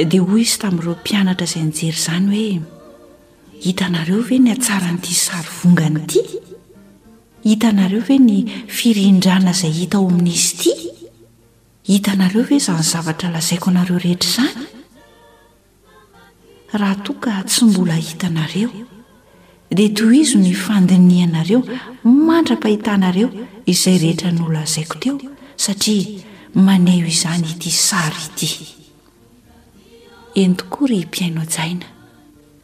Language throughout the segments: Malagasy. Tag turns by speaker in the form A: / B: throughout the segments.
A: Dia hoy izy tamin'ireo mpianatra izay nijery izany hoe, Hitanareo ve ny hatsaran'ity sarivongana ity? Hitanareo ve ny firindrana izay hita ao amin'izy ity? Hitanareo ve izany zavatra lazaiko anareo rehetra izany? Raha toa ka tsy mbola hitanareo, dia tohizo ny fandinihanareo mandra-pahitanareo izay rehetra nolazaiko teo, satria maneho izany ity sary ity. Eny tokoa ry mpihaino hajaina.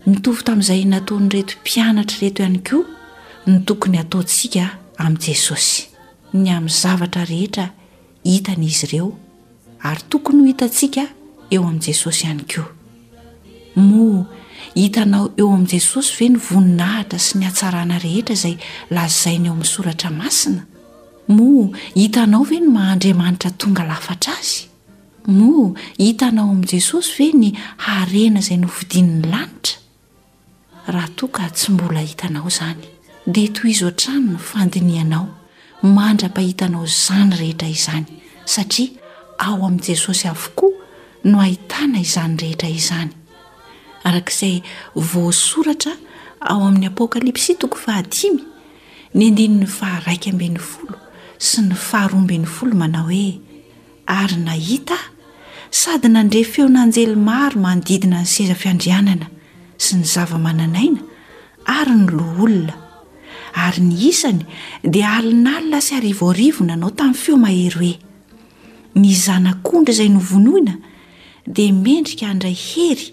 A: Mitovy tamin'izay nataon'ireto mpianatra ireto ihany koa ny tokony hataontsika amin'i Jesosy, ny amin'ny zavatra rehetra hitan'izy ireo ary tokony ho hitantsika eo amin'i Jesosy ihany koa. Moa hitanao eo amin'i Jesosy ve ny voninahitra sy ny hatsarana rehetra izay lazainy eo amin'ny soratra masina? Moa hitanao ve ny maha Andriamanitra tonga lafatra azy? Moa hitanao amin'i Jesosy ve ny harena izay nofidin'ny lanitra? Raha toa ka tsy mbola hitanao izany, dia tohizo hatrany ny fandinihanao mandra-pahitanao izany rehetra izany, satria ao amin'i Jesosy avokoa no ahitana izany rehetra izany. Araka izay voasoratra ao amin'ny Apokalypsy toko fahadimy, ny andininy faha-iraika ambin'ny folo sy ny faharoa ambin'ny folo manao hoe, Ary nahita sady nandre feon'anjely maro manodidina ny seza fiandrianana sy ny zava-mananaina ary ny loholona, ary ny isany dia alinalina sy arivoarivo nanao tamin'ny feo mahery hoe, Ny Zanak'ondry izay novonoina dia mendrika handray hery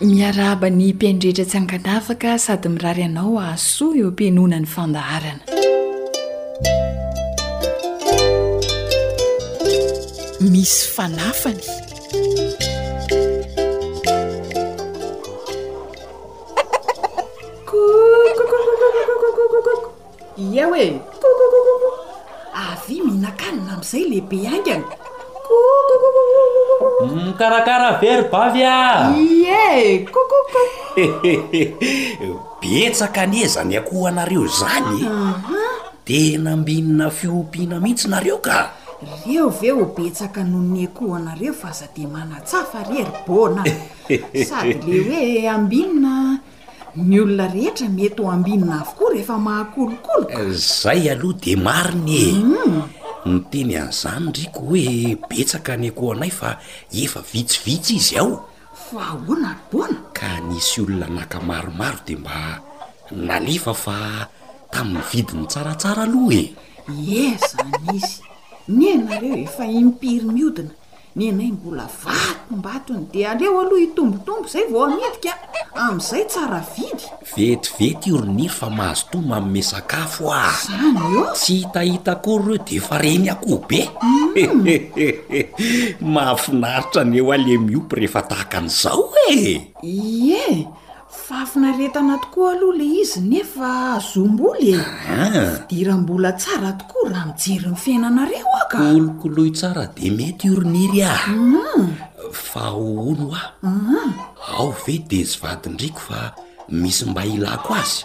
B: Miarahaba ny
A: mpihaino rehetra tsy ankanavaka sady mirary anao hahasoa eo am-pihainoana ny fandaharana. Misy fanafany.
C: Ia hoe! Kokokokokokoh! Avia mihinan-kanina amin'izay lehibe haingana! Kokokokokokoh!
D: Mikarakara very bavy ah!
C: Ie! Kokokokoh!
D: Betsaka anie izany akohanareo izany e! Aha! Tena ambinina fiompiana mihitsy nareo ka!
C: Reo ve ho betsaka noho ny akohanareo fa aza dia manatsafa re ry Bôna a! Sady le hoe ambinina Ny olona rehetra mety ho ambinina avokoa rehefa mahakolokoloka.
D: Izay aloha dia marina e! Niteny an'izany Rico hoe betsaka ny ankohonay fa efa vitsivitsy izy ao.
C: Fa ahoana ry Bona?
D: Ka nisy olona naka maromaro dia mba nalefa fa tamin'ny vidiny tsaratsara aloha e!
C: Eza nisy! Ny anareo efa impiry miodina? Ny anay mbola vatombatony dia aleo aloha hitombotombo izay vao hamidika a! Amin'izay tsara vidy.
D: Vetivety io ry Niry fa mahazo toa manome sakafo a!
C: Izany io?
D: Tsy hitahita akory ireo dia efa reny akoho be! Mahafinaritra ny eo aho le miopy rehefa tahaka an'izao e!
C: Ie! Fahafinaretana tokoa aloha le izy nefa azom-bola e! Fidiram-bola tsara tokoa raha mijery ny fiainanareo aho ka!
D: Kolokoloy tsara dia mety io ry Niry a! Fa hono hoa, ao ve Dezivadin-driako fa misy mba ilako azy?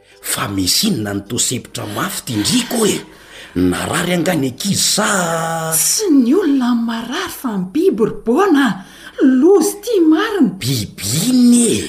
C: Fa
D: misy inona no toa sempotra mafy ty ndriko e? Narary angaha ny ankizy sa?
C: Tsy ny olona no marary fa ny biby ry Bôna a! Loza ity marina!
D: Biby inona e?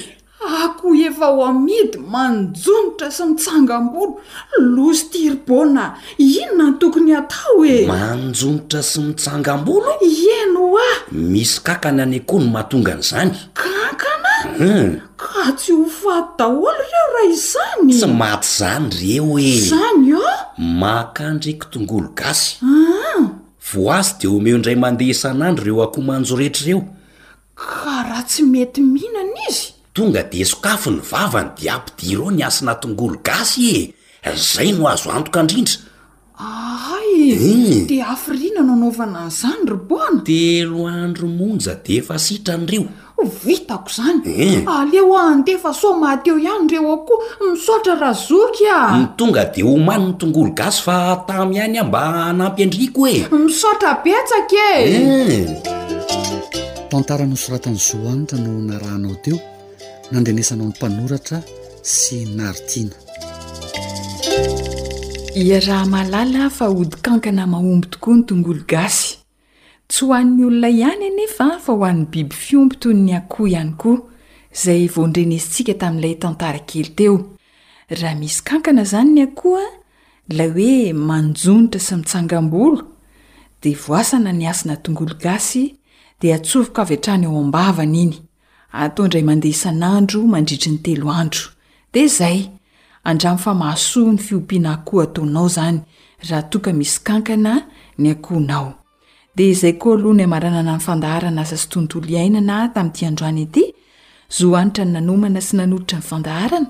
C: Akoho efa ho amidy manjonotra sy mitsangam-bolo! Loza ity ry Bôna a! Inona no tokony hatao e?
D: Manjonotra sy mitsangam-bolo?
C: Ieny hoa!
D: Misy kankana any akoho no mahatonga an'izany.
C: Kankana?
D: Hum.
C: Ka tsy ho faty daholo reo raha izany?
D: Tsy maty zany reo e!
C: Zany ô!
D: Maka ndreky tongolo gasy. Aa! Voasy de omeo indray mandeha isan'andro reo akoho manjo retra reo.
C: Ka raha tsy mety mihinana izy?
D: Tonga de sokafy ny vavany de ampidiro ao ny hasina tongolo gasy e! Zay no azo antoka ndrindra.
C: Ahay
D: e!
C: Hum. Dia hafiriana no anaovana an'izany ry Bwana?
D: Telo andro monja dia efa sitrany ry o!
C: Vitako izany!
D: Hum.
C: Aleo aho handeha fa sao mahateo ihany ireo ao koa. Misaotra Razoky a!
D: Ny tonga dia omaly ny tongolo gasy fa tamy ihany aho mba hanampy an-dry koa e!
C: Misaotra betsaka e!
D: Hum.
E: Tantara nosoratan'i Zo Hanitra no narahanao teo. nandenesanao ny mpanoratra sy naritiana
F: iaraha malala fa hody kankana mahomby tokoa ny tongolo gasy tsy ho an'ny olona ihany anefa fa ho an'ny biby fiompy toy ny akoho ihany koa izay voandrenesintsika tamin'ilay tantara kely teo raha misy kankana izany ny akohoa ilay hoe manjonitra sy mitsangam-bolo dia voasana ny asina tongolo gasy dia atsofoka avy hatrany ao am-bavany iny Atao indray mandeha isan'andro mandritry ny telo andro. Dia izay! Andramo fa mahasoa ny fiompiana akoho ataonao izany, raha toa ka misy kankana ny akohonao. Dia izay koa aloha ny hamaranana ny fandaharana Asa sy Tontolo Iainana tamin'ity androany ity. Zo Hanitra no nanomana sy nanolotra ny fandaharana.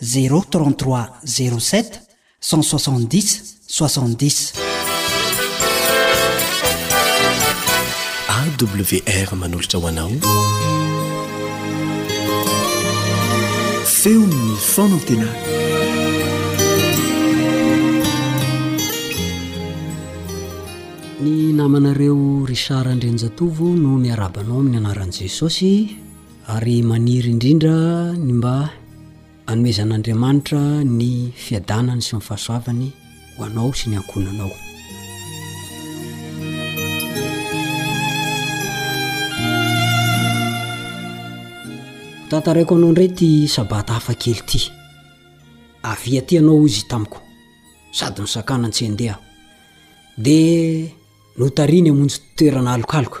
F: zéro trente trois zéro sept cent soixante dix soixante dix.
G: AWR manolotra ho anao feon'ny fanantenana.
H: Ny namanareo Richard Andrianjatovo no miaraba anao amin'ny anaran'i Jesosy Ary maniry indrindra ny mba hanomezan'Andriamanitra ny fiadanany sy ny fahasoavany ho anao sy ny ankohonanao. Tantaraiko anao indray ty sabata hafa kely ty. Avia aty ianao hoy izy tamiko sady nisakana tsy handeha. Dia notariny hamonjy toerana alokaloka.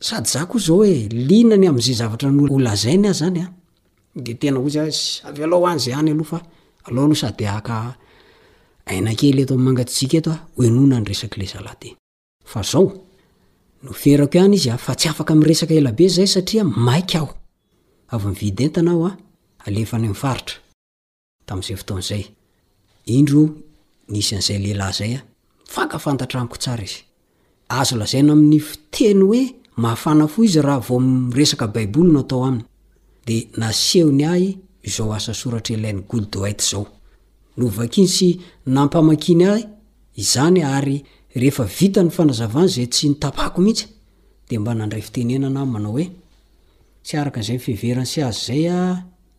H: Sady za koa zao e, liana ny amze zavatra ho lazainy aza any an, de tena ozy azy, avelao any ze any aloha fa alao aloha sady haka aina kely eto am mangatsitsiaka eto an, ho henoina ny resak le zalah ty. Fa zao, noferako ihany izy an, fa tsy afaka miresaka ela be zay satria maika aho. Avy mividy entana aho an, alefa any am faritra. tamin'izay fotoana izay. Indro nisy an'izay lehilahy izay a, fankafantatra amiko tsara izy. Azo lazaina amin'ny fiteny hoe mafana fo izy raha vao miresaka Baiboly no atao aminy. Dia nasehony ahy izao asa soratr'i Ellen Goodwhite izao. Novakiny sy nampamakiny ahy izany ary rehefa vita ny fanazavany izay tsy notapahako mihitsy dia mba nandray fitenenana aho manao hoe, Tsy araka izay fiheveran'i Sy azy izay aho,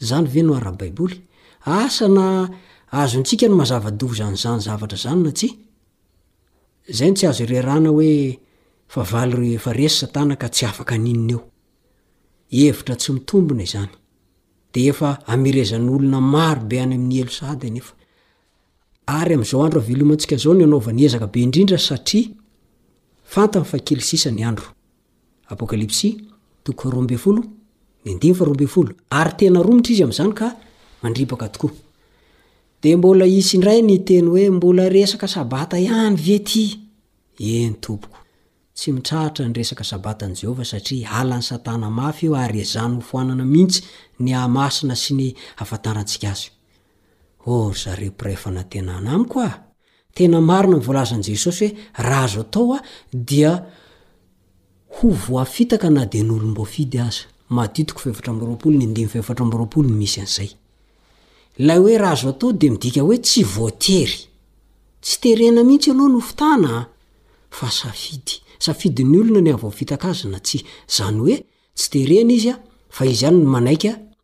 H: Izany ve no ara-baiboly? Asa na azontsika ny mazava dovozan' izany zavatra izany na tsia? Izay no tsy azo irerahana hoe fa valy ireo efa resy Satana ka tsy afaka ninona eo. Hevitra tsy mitombina izany. Dia efa amerezan' olona maro be any amin' ny helo sahady anefa. Ary amin' izao andro avelomantsika izao no anaovany ezaka be indrindra satria fantany fa kely sisa ny andro. Apokalypsy, toko roa ambin'ny folo, ny andininy faharoa ambin'ny folo. Ary tena romotra izy amin'izany ka mandripaka tokoa. Dia mbola hisy indray ny teny hoe mbola resaka sabata ihany ve ity? Eny tompoko. Tsy mitrahatra ny resaka sabatan'i Jehovah satria halan'i Satana mafy io ary ezany hofoanana mihitsy ny hahamasina sy ny hahafantarantsika azy. Oh, ry zareo mpiray fanantenana amiko a! Tena marina ny voalazan'i Jesosy hoe raha azo atao aho dia ho voafitaka na dia ny olom-boafidy aza. Maditko fahefatra amby roapolo, ny andininy fahefatra amby roapolo no misy an'izay. Ilay hoe raha azo atao dia midika hoe tsy voatery. Tsy terena mihitsy ianao no fitana an! Fa safidy. Safidin'ny olona ny hahavoafitaka azy na tsia. Izany hoe tsy terena izy an, fa izy ihany no manaiky
I: an,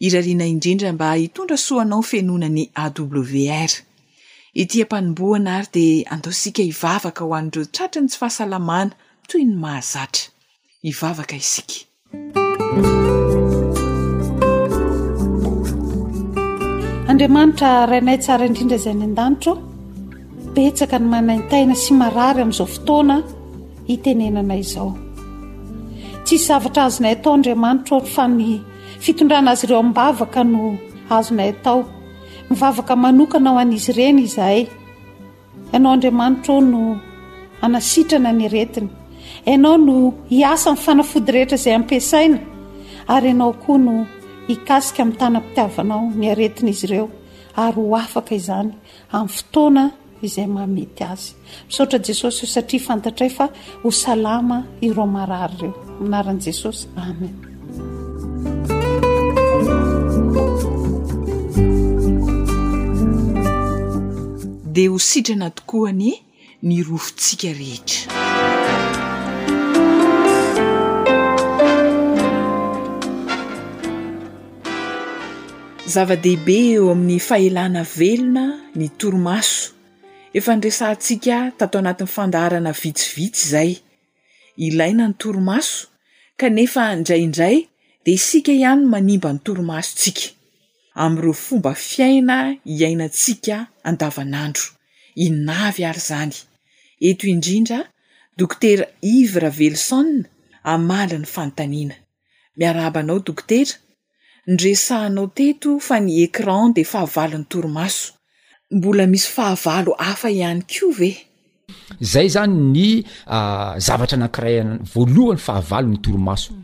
I: Irariana indrindra mba hitondra soa anao
J: fenoina ny
F: AWR. Ity am-panombohana ary dia andao isika hivavaka ho an'ireo tratry ny tsy fahasalamana toy ny mahazatra. Hivavaka isika.
K: Andriamanitra Rainay tsara indrindra izay any an-danitra ô, Betsaka ny manaintaina sy marary amin'izao fotoana itenenana izao. Tsisy zavatra azonay atao Andriamanitro ô, fa ny fitondrana azy ireo am-bavaka no azonay atao. Mivavaka manokana ho an'izy ireny izahay. Ianao Andriamanitro ô no hanasitrana ny aretiny. Ianao no hiasa amin'ny fanafody rehetra izay ampiasaina, ary Ianao koa no hikasika amin'ny tanam-pitiavanao ny aretin'izy ireo, ary ho afaka izany. amin'ny fotoana izay mahamety azy. Misaotra Jesosy o satria fantatray fa ho salama ireo marary ireo. Amin'ny anaran'i Jesosy, Amen.
F: Dia ho sitrana tokoa anie ny rofintsika rehetra. Zava-dehibe eo amin'ny fahelana velona ny torimaso. Efa niresahantsika tato anatin'ny fandaharana vitsivitsy izay. Ilaina ny torimaso, kanefa indraindray dia isika ihany no manimba ny torimasontsika, amin'ireo fomba fiaina iainantsika andavanandro. Inona avy ary izany? Eto indrindra, Dokotera Yves Raveloson hamaly ny fanontaniana. Miarahaba anao Dokotera, noresahanao teto fa ny écran dia fahavalon'ny torimaso. Mbola misy fahavalo hafa ihany koa ve?
L: Izay izany ny zavatra anankiray voalohany fahavalon'ny torimaso.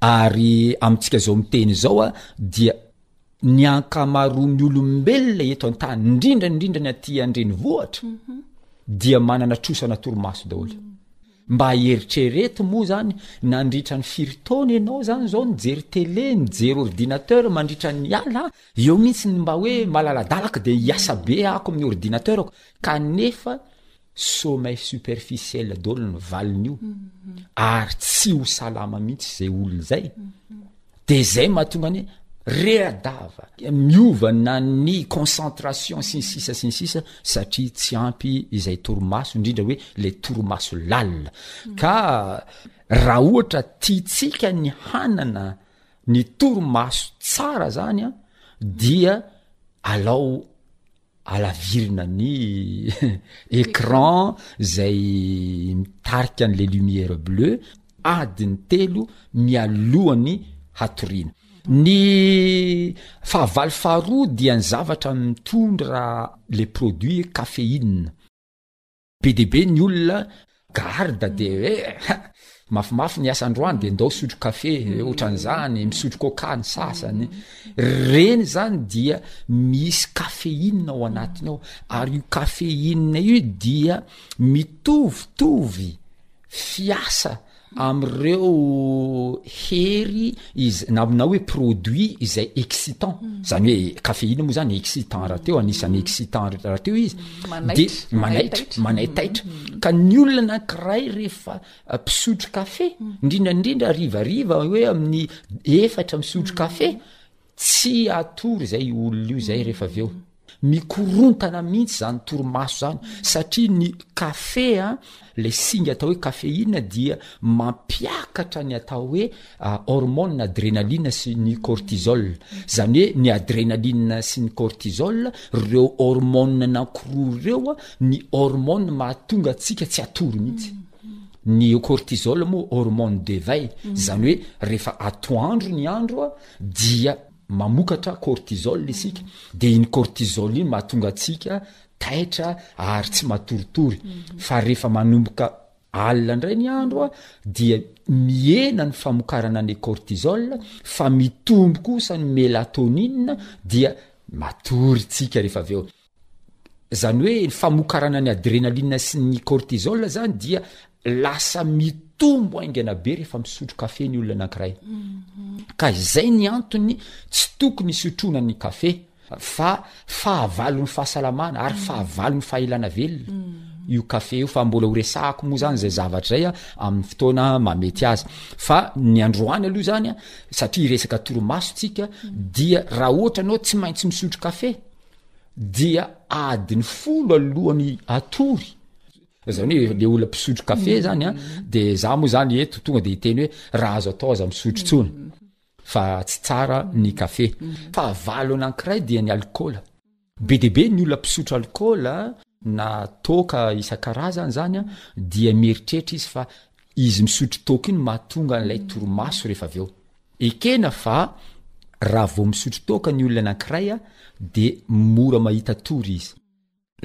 L: Ary amintsika izao miteny izao dia ny ankamaroan'ny olombelona eto an-tany, indrindra indrindra ny aty an-drenivohitra dia manana trosana torimaso daholo. Mba eritrereto moa zany nandritra ny firy taona enao zany zao nijery tele, nijery ordinateur mandritra ny ala, eo mintsy ny mba hoe malaladalaka de hiasa be ako amin'ny ordinateurako kanefa sommeil superficiel daoly ny valin'io ary tsy ho salama mintsy zay olona zay de zay mahatonga ny hoe readava miova na ny concentration sy ny sisa sy ny sisa satria tsy ampy izay torimaso indrindra hoe le torimaso lalina mm. ka raha ohatra tiatsika ny hanana ny torimaso tsara zany a dia alao alavirina ny écran izay mitarika an'ilay lumière bleue adiny telo mialohan'ny hatoriana. Ny fahavalo faharoa dia ny zavatra mitondra le produit caféine. Be dia be ny olona garde dia hoe ha! mafimafy ny asa androany dia ndao sotro kafe, ohatran'izany, misotro coca ny sasany. Ireny izany dia misy caféine ao anatiny ao, ary io caféine io dia mitovitovy, fiasa amin'ireo hery iz- na na hoe produit izay excitant zany hoe caféine moa zany excitant rahateo anisan'ny excitant ra- rahateo izy de Manaitra. manaitra manaitaitra ka ny olona anankiray rehefa ah, mpisotro kafe indrindra indrindra harivariva hoe amin'ny efatra misotro kafe Tsy atoro izay olona io izay rehefa avy eo. Mikorontana mihitsy izany torimaso izany satria ny kafe a, ilay singa atao hoe caféine dia mampiakatra ny atao hoe hormone adrénaline sy ny cortisol. Izany hoe ny adrénaline sy ny cortisol, ireo hormone anankiroa ireo a, ny hormone mahatonga antsika tsy atoro mihitsy. Ny cortisol moa hormone d'éveil, izany hoe rehefa atoandro ny andro a, dia mamokatra cortisol isika dia iny cortisol iny mahatonga antsika taitra ary tsy matoritory mhm. fa rehefa manomboka alina indray ny andro a dia mihena ny famokarana ny cortisol fa mitombo kosa ny melatonina dia matory tsika rehefa avy eo Zany hoe ny famokarana ny adrenaline sy ny cortisol zany dia lasa mitombo haingana be rehefa misotro kafe ny olona anankiray. Ka izay ny antony tsy tokony hisotroana ny kafe fa fahavalon'ny fahasalamana ary fahavalon'ny fahelana velona io kafe io fa mbola horesahako moa zany zay zavatra zay amin'ny fotoana mamety azy fa ny androany aloha zany satria resaka toromaso tsika dia raha ohatra anao tsy maintsy misotro kafe dia adiny folo alohany atory zany hoe le olona mpisotro kafe mm. zany a de za moa zany eto tonga de hiteny hoe raha azo atao aza misotro mm. tsony fa tsy tsara ny kafe mm. fa valo anankiray dia ny alkoola be de be ny olona mpisotro alkoola na toka isan-karazany zany a dia mieritreritra izy fa izy misotro toka iny mahatonga an'ilay toromaso rehefa avy eo Ekena fa raha vao misotro toaka ny olona anankiray de mora mahita tory izy.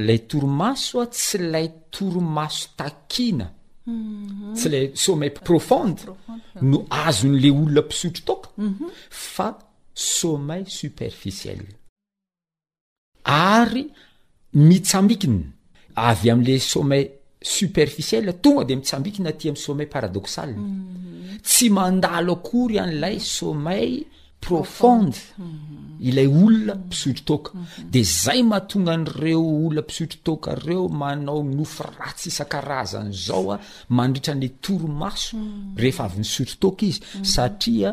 L: Lay torimaso tsy lay torimaso takiana, tsy lay sommeil profond no azon'le olona mpisotro toaka fa sommeil superficiel. ary mitsambikina avy amle sommet superficiel tonga de mitsambikina aty am sommet paradoxal mhm. tsy mandalo akory an'lay sommet profonde mhm. ilay olona mpisotro toaka mhm. de zay mahatonga an'reo olona mpisotro toaka reo manao nofo ratsy isan-karazany zao a mandritra ny toromaso rehefa avy ny sotro toaka izy satria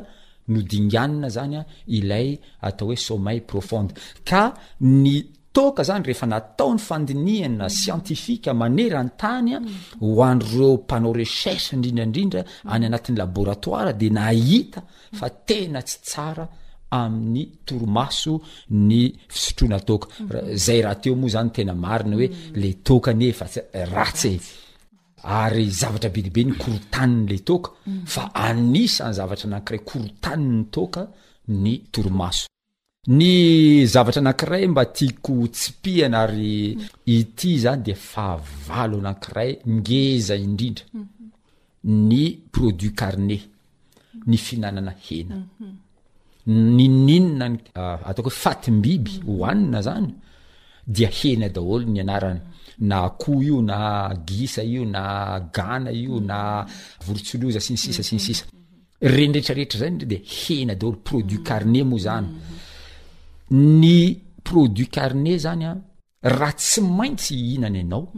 L: nodinganina zany ilay atao hoe sommeil profond ka ny toaka zany rehefa natao ny fandinihana siantifika manerantany a ho an'ireo mpanao recherche indrindraindrindra any anatin'ny laboratoire de nahita fa tena tsy tsara amin'ny toromaso ny fisotroana toaka zay rahateo moa zany tena marina hoe le toaka nefa ratsy e Ary zavatra be dia be ny korontanin'ilay toaka, fa anisan'ny zavatra anankiray korontanin'ny toaka ny torimaso. Ny zavatra anankiray mba tiako hotsipihana ary ity izany dia fahavalo anankiray ngeza indrindra ny produits carnés. ny fihinanana hena ninoninona ny ah, ataoko hoe fatim-biby hohanina zany dia hena daholo ny anarany na akoho io na gisa io na gana io na vorotsiloza sy ny sisa sy ny sisa reny retrarehetra zany de hena daholo produit carne moa zany ny produit carne zany a Raha tsy maintsy hihinana ianao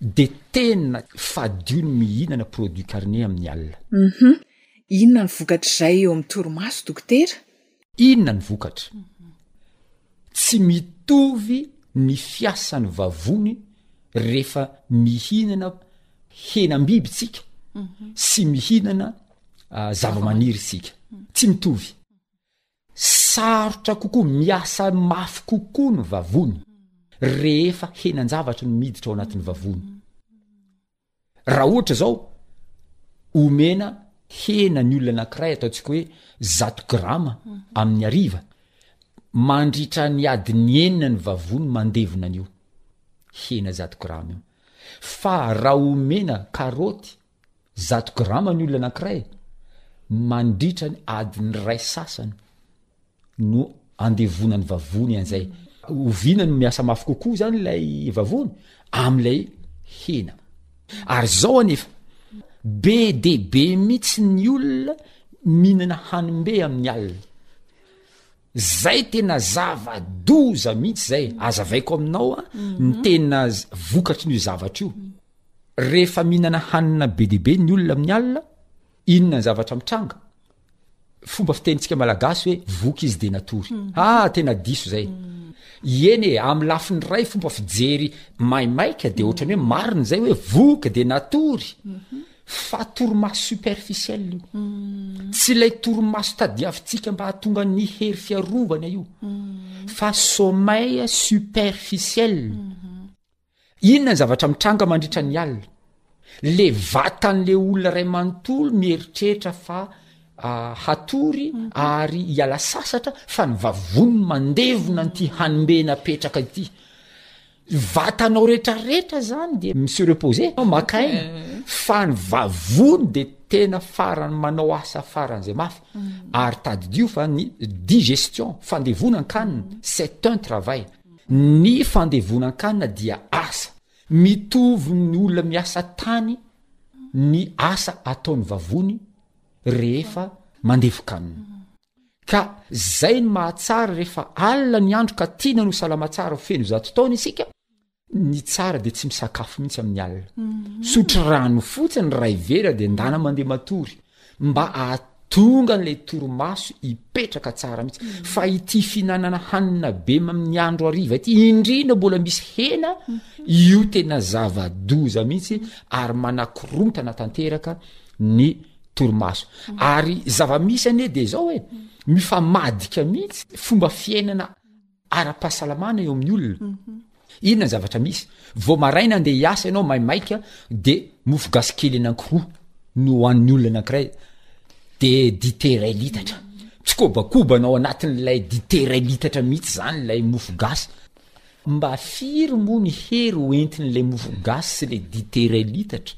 L: dia tena fadio ny mihinana produits carnés amin'ny alina.
F: Uhum. Inona ny vokatr'izay eo amin'ny torimaso, dokotera?
L: Inona ny vokatra? Tsy mitovy ny fiasan'ny vavony rehefa mihinana henam-biby isika sy mihinana zavamaniry isika. Tsy mitovy. Sarotra kokoa, miasa mafy kokoa ny vavony rehefa henan-javatra no miditra ao anatin'ny vavony. Raha ohatra izao, omena hena ny olona anankiray ataontsika hoe zato grama amin'ny hariva, mandritra ny adiny enina ny vavony mandevona an'io hena zato grama io. Fa raha omena karaoty, Zato grama ny olona anankiray mandritra ny adiny iray sasany no andevonany vavony an'izay. Oviana no miasa mafy kokoa izany ilay vavony? Amin'ilay hena. Ary izao anefa, be dia be mihitsy ny olona mihinana hanimbe amin'ny alina. Zay tena zava-doza mihitsy zay, azavaiko aminao ny tena vokatry n'io zavatra io. Rehefa mihinana hanina be dia be ny olona amin'ny alina, inona ny zavatra mitranga? Fomba fitenintsika malagasy hoe voky izy dia natory. Mm. Ah, tena diso izay. Mm. Ieny e, amin'ny lafiny iray fomba fijery maimaika dia mm. ohatrany hoe marina izay hoe voky dia natory. Mm-hmm. Fa toromaso superficiel io. Mm. Tsy ilay toromaso tadiavintsika mba hahatonga ny hery fiarovana io. Fa sommeil superficiel. Mm-hmm. Inona ny zavatra mitranga mandritra ny alina? Le vatan'le olona ray manontolo mieritreritra fa hatory ary hiala sasatra fa ny vavoniny mandevona an'ity hanimbe napetraka ity. Vatanao retraretra zany de mi se reposer, maka aina, fa ny vavony de tena farany manao asa faran'izay mafy. Ary tadidio fa ny digestion, fandevonankanina, c'est un travail. Ny fandevonan-kanina dia asa mitovy ny olona miasa tany ny asa ataony vavony rehefa mandevo-kanina. Ka zay ny mahatsara rehefa alina ny andro ka tiana ny ho salama tsara ho feno zato taona isika, ny tsara dia tsy misakafo mihitsy amin'ny alina. Misotro rano fotsiny raha hevera dia ndana mandeha matory mba ahatonga an'ilay torimaso hipetraka tsara mihitsy mm. fa ity fihinanana hanina be amin'ny andro ariva ity indrindra mbola misy hena mm. io tena zava-doza mihitsy ary manakorontana tanteraka ny torimaso mm. ary zava-misy anie de zao e mifamadika mihitsy fomba fiainana ara-pahasalamana eo amin'ny olona. Inona ny zavatra misy? Vao maraina andeha hiasa ianao maimaika de mofo gasy kely anankiroa no hohanin'ny olona anankiray de dite iray litatra. Tsikobakobana ao anatin'ilay dite iray litatra mihitsy izany ilay mofo gasy. Mba firy moa ny hery ho entin'ilay mofo gasy sy ilay dite iray litatra?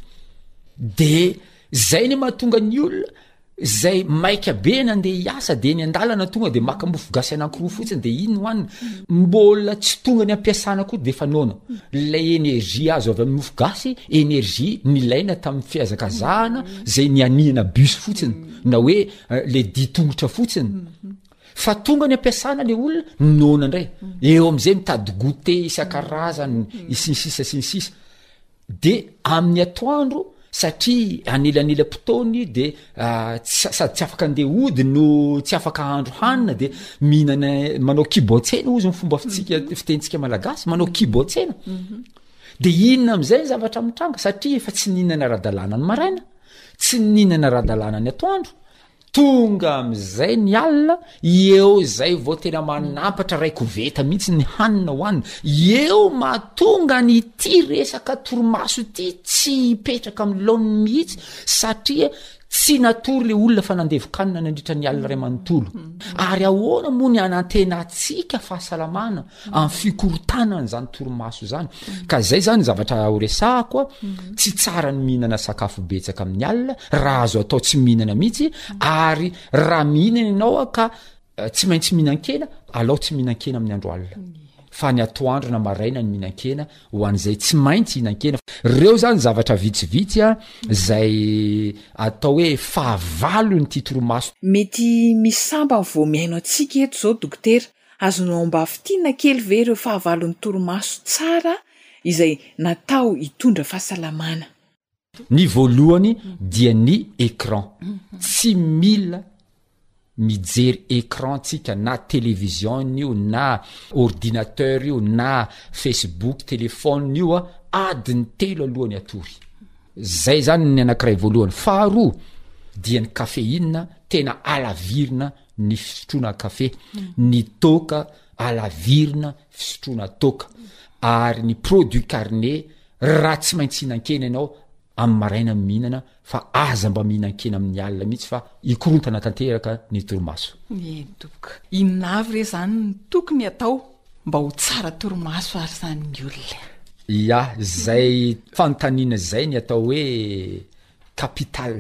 L: De zay ny mahatonga ny olona Zay maika be nandeha hiasa de eny andalana tonga de maka mofo gasy anankiroa fotsiny de iny hoanina. Mbola tsy tonga ny ampiasana koa de efa noana. Ilay energie azo avy amin'ny mofo gasy, energie nilaina tamin'ny fihazakazahana zay nianiana bus fotsiny na hoe le dia tongotra fotsiny. Fa tonga ny ampiasana le olona, noana ndray. Eo amizay mitady goûter isan-karazany sy ny sisa sy ny sisa. Dia amin'ny atoandro, satria anelanelam-potoany dia tsy, sady tsy afaka andeha hody no tsy afaka hahandro hanina dia mihinana, manao kibo an-tsena hozy ny fomba fitsika, fitenintsika malagasy, manao kibo an-tsena. Dia inona amin'izay ny zavatra mitranga? Satria efa tsy nihinana ara-dalàna ny maraina, tsy nihinana ara-dalàna ny atoandro, Tonga amin'izay ny alina, eo izay vao tena manampatra iray koveta mihitsy ny hanina hohanina. Eo mahatonga an'ity resaka torimaso ity tsy hipetraka amin'ny laoniny mihitsy satria tsy natory ilay olona fa nandevo-kanina nandritra ny alina iray manontolo. Ary ahoana moa ny hanantenantsika fahasalamana Amin'ny fikorontanana izany torimaso izany. Ka izay izany ny zavatra horesahako a, tsy tsara ny mihinana sakafo betsaka amin'ny alina, raha azo atao tsy mihinana mihitsy, ary raha mihinana ianao a ka tsy maintsy mihinan-kena, alao tsy mihinan-kena amin'ny andro alina. Fa ny atoandro na maraina ny mihinan-kena ho an'izay tsy maintsy hihinan-kena. Ireo izany zavatra vitsivitsy a, izay atao hoe fahavalon'ity torimaso.
F: Mety misy sambany vao mihaino antsika eto izao Dokotera, Azonao ambafintina kely ve ireo fahavalon'ny torimaso tsara izay natao hitondra fahasalamana?
L: Ny voalohany dia ny écran. Tsy mila mijery écran tsika na télévision io na ordinateur io na facebook, téléphone io adiny telo alohan'ny hatory. Zay zany ny anakiray voalohany. Faharoa dia ny caféine tena alavirina. ny fisotroana kafe, ny toaka alavirina fisotroana toaka, ary ny produit carne raha tsy maintsy hinan-kena ianao amin'ny maraina ny mihinana fa aza mba mihinan-kena amin'ny alina mihitsy fa hikorontana tanteraka ny torimaso.
F: Eny tompoko. Inona avy re izany no tokony atao mba ho tsara torimaso ary izany ny olona?
L: Ia, izay fanontaniana izay ny atao hoe. Capital.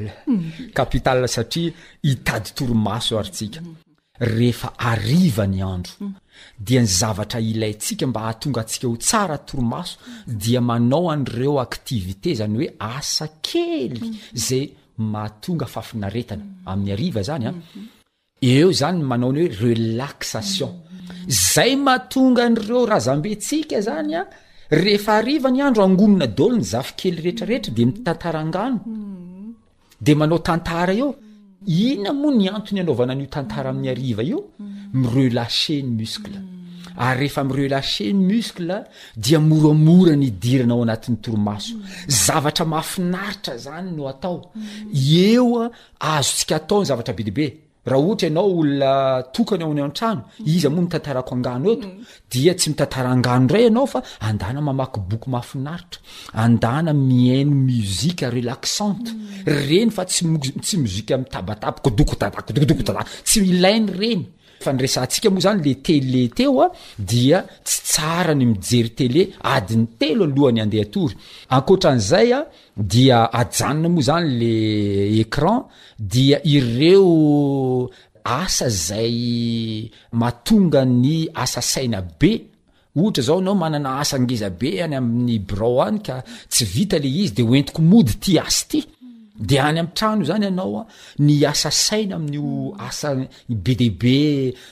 L: Capital satria hitady torimaso ary tsika. Rehefa hariva ny andro. Dia ny zavatra ilaintsika mba hahatonga antsika ho tsara torimaso dia manao an'ireo activités izany hoe asa kely izay mahatonga fahafinaretana. Amin'ny hariva izany an. Eo izany ny manao ny hoe relaxation. Zay mahatonga an'ireo razambentsika zany a, rehefa hariva ny andro angonina daholo ny zafikely rehetrarehetra dia mitantara angano. Dia manao tantara eo. Inona moa ny antony anaovana an'io tantara amin'ny hariva io? Mirelaxer ny muscle. Ary rehefa mirelaxer ny muscle dia moramora ny hidirana ao anatin'ny torimaso. Zavatra mahafinaritra zany no atao. Eo Azontsika atao ny zavatra be dia be. Raha ohatra ianao olona tokana ao an-trano, iza moa no tantarako angano eto? Mm. Dia tsy mitantara angano indray ianao fa andana mamaky boky mahafinaritra, andana mihaino musique relaxante. Mm. Reny fa tsy tsy musique mitabataba kodokodada kodokodada, mm. tsy ilainy reny. Fa ny resahantsika moa zany le télé teo a, dia tsy tsara ny mijery télé adiny telo alohan'ny andeha hatory. Ankoatran'izay a, Dia ajanona moa zany le écran dia ireo asa zay matonga ny asa saina be, ohatra zao anao manana asa ngeza be any amin'ny birao any ka tsy vita le izy de hoentiko mody ty asa ty, de any am trano zany anao an ny hiasa saina amin'io asa be dia be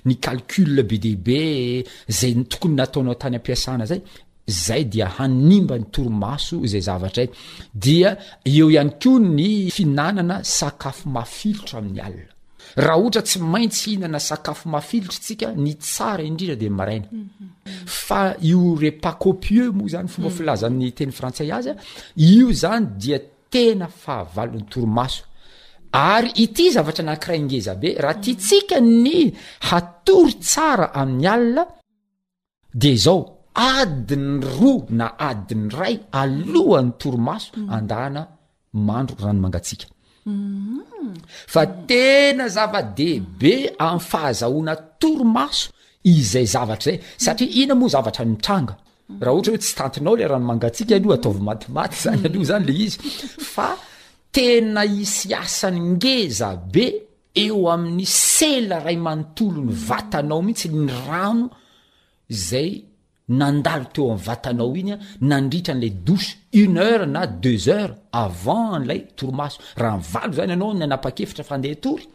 L: ny calcul be dia be zay tokony nataonao tany am-piasana zay. izay dia hanimba ny torimaso izay zavatray dia eo ihany koa ny fihinanana sakafo mafilotra amin'ny alina raha ohatra tsy maintsy hihinana sakafo mafilotra tsika ny tsara indrindra de maraina fa io repa copieux moa zany fomba filazan'ny teny frantsay azy a io zany dia tena fahavalon'ny torimaso ary ity zavatra nakiray ngezabe raha ti tsika ny hatory tsara amin'ny alina dia izao adiny roa na adiny ray alohan'ny torimaso mm. andahana mandro rano mangatsiaka mm. fa tena zava-dehibe amin'ny fahazahoana torimaso izay zavatra zay satria ina moa zavatra nitranga raha ohatra hoe tsy tantinao le rano mangatsiaka aloha ataovy matimaty zany aloha zany le izy fa tena isy asany ngeza be Eo amin'ny sela ray manontolon'ny vatanao mihitsy ny rano izay nandalo teo amin'ny vatanao iny nandritra an'ilay douche une heure na deux heures avant an'ilay torimaso. Raha ny valo izany ianao no nanapa-kevitra fa handeha hitory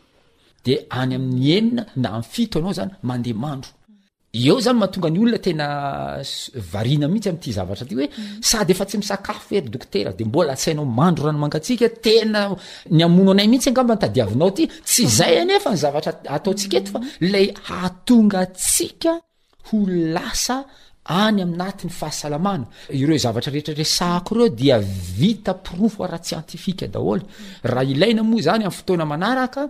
L: dia any amin'ny enina na amin'ny fito ianao izany mandeha mandro. Eo izany mahatonga ny olona tena variana mihitsy amin'ity zavatra ty hoe sady efa tsy misakafo ery dokotera dia mbola asainao mandro rano mangatsiaka tena ny amono anay mihitsy angamba ntadiavinao ty tsy izay anefa ny zavatra ataontsika eto fa ilay hahatonga antsika ho lasa any amin'natiny fahasalamana ireo zavatra rehetra resako ireo dia vita porofo ara-tsiantifika daholo raha ilaina moa izany amin'ny fotoana manaraka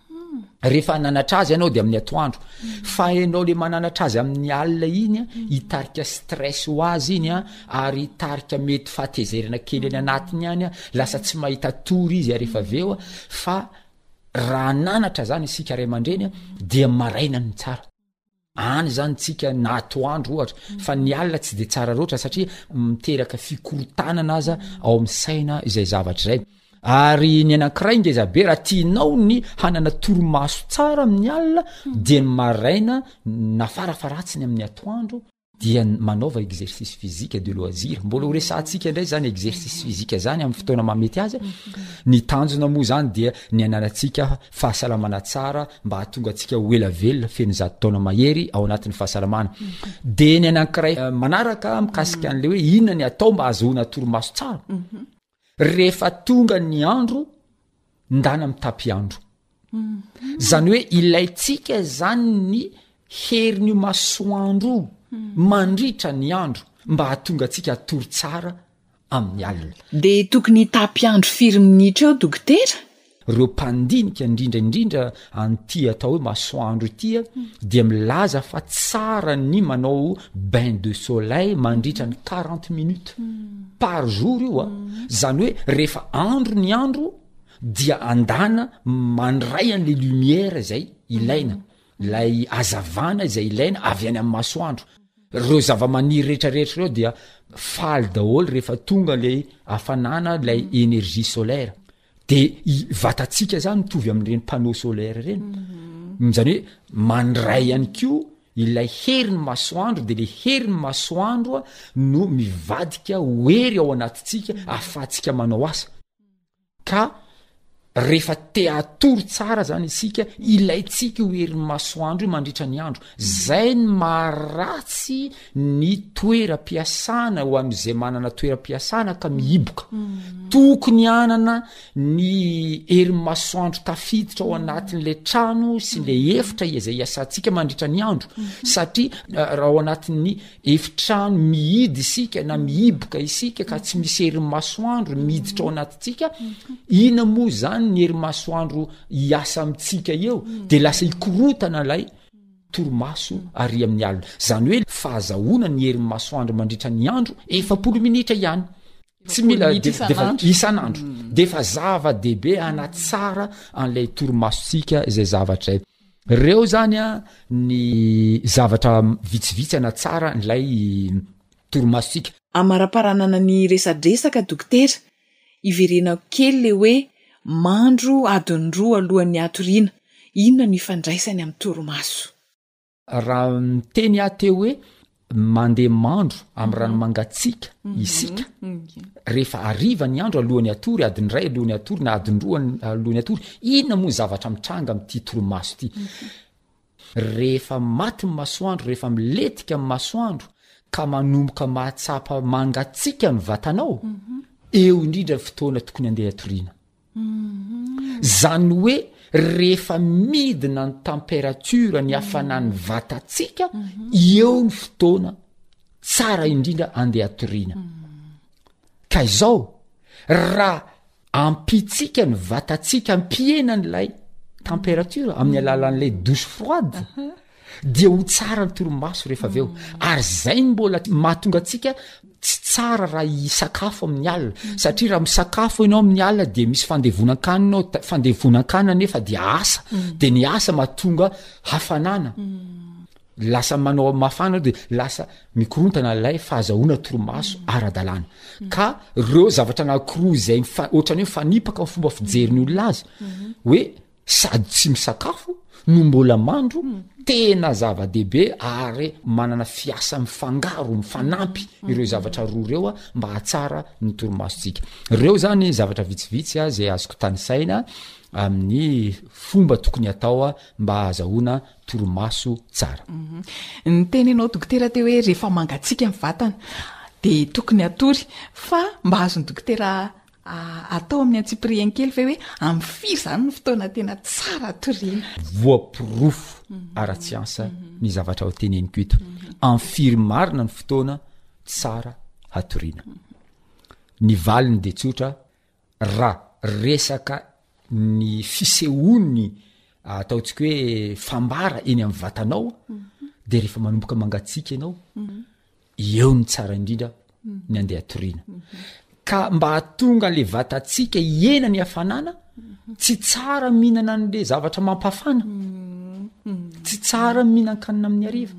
L: rehefa ananatra azy ianao de amin'ny atoandro hmm. fa enao le mananatra azy amin'ny alina iny a hmm. hitarika stress ho azy iny a ary hitarika mety fahatezerana kely any anatiny any a lasa tsy mahita tory izy ary efa veo a fa raha nanatra zany isika ray aman-dreny a dia maraina ny tsara any zany tsika na atoandro ohatra mm. fa ny alina tsy de tsara roatra satria miteraka fikorotanana aza mm. ao am'ny saina izay zavatra zay ary ny anankiray ngezabe raha tianao ny hanana toromaso tsara amin'ny alina mm. de ny maraina na farafaratsiny amin'ny atoandro dia ny manaova exercice physique de loisir. Mbola ho resahantsika indray izany exercice physique izany amin'ny fotoana mahamety azy. Ny tanjona moa izany dia ny ananantsika fahasalamana tsara mba hahatonga antsika ho ela velona feno zato taona mahery ao anatin'ny fahasalamana. Dia ny anankiray manaraka mikasika an'ilay hoe inona ny atao mba hahazoana torimaso tsara. rehefa tonga ny andro ndana mitapy andro zany hoe ilaintsika zany ny herin'io masoandro mandritra ny andro mba hahatonga antsika atory tsara amin'ny alina
F: dia tokony hitapy andro firy minitra eo dokotera
L: Ireo mpandinika, indrindra indrindra an'ity atao hoe masoandro ity a, dia milaza fa tsara ny manao bain de soleil mandritra ny quarante minutes par jour io a, zany hoe rehefa andro ny andro dia andana mandray an'le lumière izay ilaina, ilay hazavana izay ilaina avy any amin'ny masoandro, ireo zava-maniry rehetrarehetra ireo dia faly daholo rehefa tonga le hafanana ilay énergie solaire. de i vatantsika zany mitovy amin'ireny panneau solaire ireny zany hoe mandray ihany ko ilay herin'ny masoandro de le herin'ny masoandro a no mivadika hoery ao anatintsika ahafahantsika manao asa ka rehefa te hatory tsara zany isika ilayntsika ho herin'ny masoandro io mandritra ny andro Zay ny maha ratsy ny toeram-piasana ho an'izay manana toeram-piasana ka mihiboka. Tokony hanana ny herin'ny masoandro tafiditra ao anatin'ilay trano sy ilay efitra izay iasantsika mandritra ny andro satria raha ao anatin'ny efitrano mihidy isika na mihiboka isika ka tsy misy herin'ny masoandro miditra ao anatintsika, inona moa izany ny herin'ny masoandro hiasa amintsika eo? Dia lasa hikorotana ilay torimaso àry amin'ny alina, izany hoe fahazahoana ny herin'ny masoandro mandritra ny andro, efapolo minitra ihany, tsy mila isan'andro, dia efa zava-dehibe hanatsara an'ilay torimasontsika izay zavatra izay. Ireo izany ny zavatra vitsivitsy hanatsara ilay torimasontsika.
F: Amaraparanana ny resadresaka, Dokotera, Iverenako kely ilay hoe mandro adiny roa alohan'ny hatoriana, inona no ifandraisany amin'ny torimaso?
L: Raha niteny aho teo hoe mandeha mandro amin'ny rano mangatsiaka isika rehefa hariva ny andro alohan'ny hatory, adiny iray alohan'ny hatory na adiny roa alohan'ny hatory, inona moa ny zavatra mitranga amin'ity torimaso ity? Rehefa maty ny masoandro, rehefa milentika ny masoandro ka manomboka mahatsapa mangatsiaka ny vatanao, eo indrindra ny fotoana tokony handeha hatoriana. Izany hoe rehefa midina ny temperature ny hafanan'ny vatatsika, eo ny fotoana tsara indrindra andeha hatoriana. Ka izao, raha ampitsika ny vatantsika, ampihena an'ilay température amin'ny alalan'ilay douche froide, dia ho tsara ny torimaso rehefa avy eo. Ary izay no mbola mahatonga antsika tsy tsara raha hisakafo amin'ny alina, satria raha misakafo ianao amin'ny alina dia misy fandevonan-kanina ao, ta- fandevonan-kanina nefa dia asa, dia ny asa mahatonga hafanana. Lasa manao mafana de lasa mikorontana lay fahazahoana torimaso ara-dalàna. Ka reo zavatra anankiroa izay mifa- ohatran'ny hoe mifanipaka amin'ny fomba fijerin'ny olona azy, hoe sady tsy misakafo no mbola mandro, tena zava-dehibe ary manana fiasa mifangaro, mifanampy ireo zavatra roa reo mba hahatsara ny torimasontsika. Reo zany zavatra vitsivitsy zay azoko tanisaina amin'ny fomba tokony atao mba hahazahoana torimaso tsara.
F: Ny teninao dokotera teo hoe rehefa mangatsiaka ny vatana dia tokony hatory fa mba azon'ny dokotera atao amin'ny antsipirihany kely ve hoe amin'ny firy izany ny fotoana tena tsara hatoriana?
L: Voaporofo ara-tsiansa ny zavatra ho teneniko eto. Amin'ny firy marina ny fotoana tsara hatoriana? Ny valiny dia tsotra, Ra resaka ny fisehoany ataontsika hoe fambara eny amin'ny vatanao de rehefa manomboka mangatsiaka ianao eo ny tsara indrindra ny andeha toriana ka mba hatonga an'la vatantsika hiena ny hafanana tsy tsara mihinana an'la zavatra mampafana tsy tsara mihinan-kanina amin'ny ariva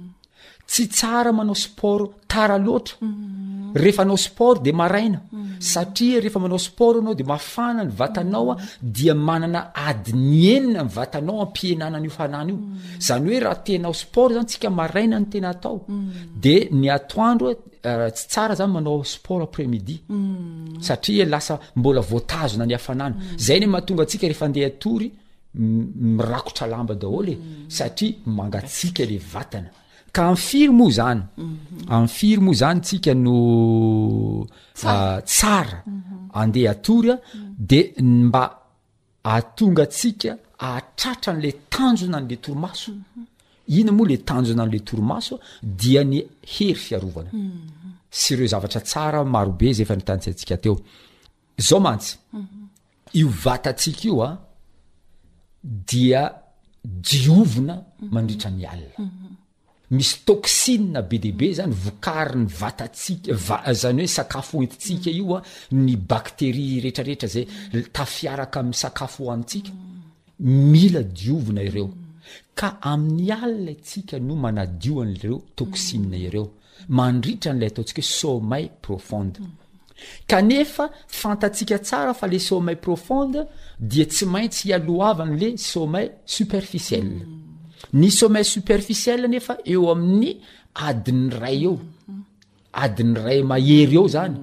L: Tsy tsara manao sport tara loatra rehefa anao sport de maraina satria rehefa manao sport anao de mafana ny vatanao dia manana adiny enina ny vatanao ampihenana io fanana io zany hoe raha te hanao sport zany tsika maraina ny tena atao de ny atoandro euh, tsy tsara zany manao sport après midi satria lasa mbola voatazona ny hafanana zay ny mahatonga antsika rehefa andeha atory mirakotra lamba daholo e satria mangatsiaka le vatana ka am firy moa zany am firy moa zany tsika no ah, tsara andeha atory a de mba atonga tsika ahatratra an'le tanjona an'le torimaso ina moa le tanjona an'le torimaso dia ny hery fiarovana sy ireo zavatra tsara marobe zay efa nitantsaintsika teo zao mantsy Io vatantsika io a dia diovina mandritra ny alina mhm. misy toxine be de be zany vokary ny vatantsika va zany hoe sakafo entintsika io a ny bakteria retraretra zay tafiaraka amin'ny sakafo hoanintsika mhm. Mila diovina ireo. Ka amin'ny alina isika no manadio an'ireo toxines ireo, mandritra an'ilay ataontsika hoe sommeil profond. Kanefa fantatsika tsara fa le sommeil profond dia tsy maintsy ialohavan'le sommeil superficiel. Ny sommeil superficiel nefa eo amin'ny adin'ny iray eo. adiny ray mahery eo zany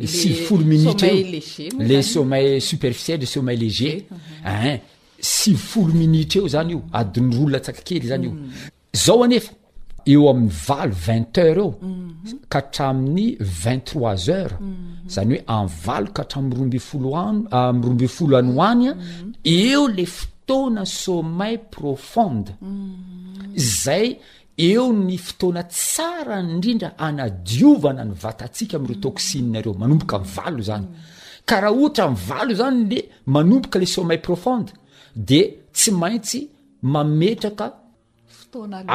L: le sivifolo minitra eo le sommeil superficiel le sommeil léger uh-huh. en sivifolo minitra eo zany io adiny roa latsaka kely zany io mm. zao anefa eo amin'ny valo vingt heures eo mm-hmm. ka hatramin'ny vingt trois heures mm-hmm. zany hoe any valo ka hatramin'ny rombe folo an ah, am rombe folo any ho any a mm-hmm. eo le fotoana sommeil profonde zay Eo ny fotoana tsara indrindra hanadiovana ny vatantsika amin'ireo toxines ireo, manomboka amin'ny valo izany. Ka raha ohatra amin'ny valo izany le manomboka le sommeil profond dia tsy maintsy mametraka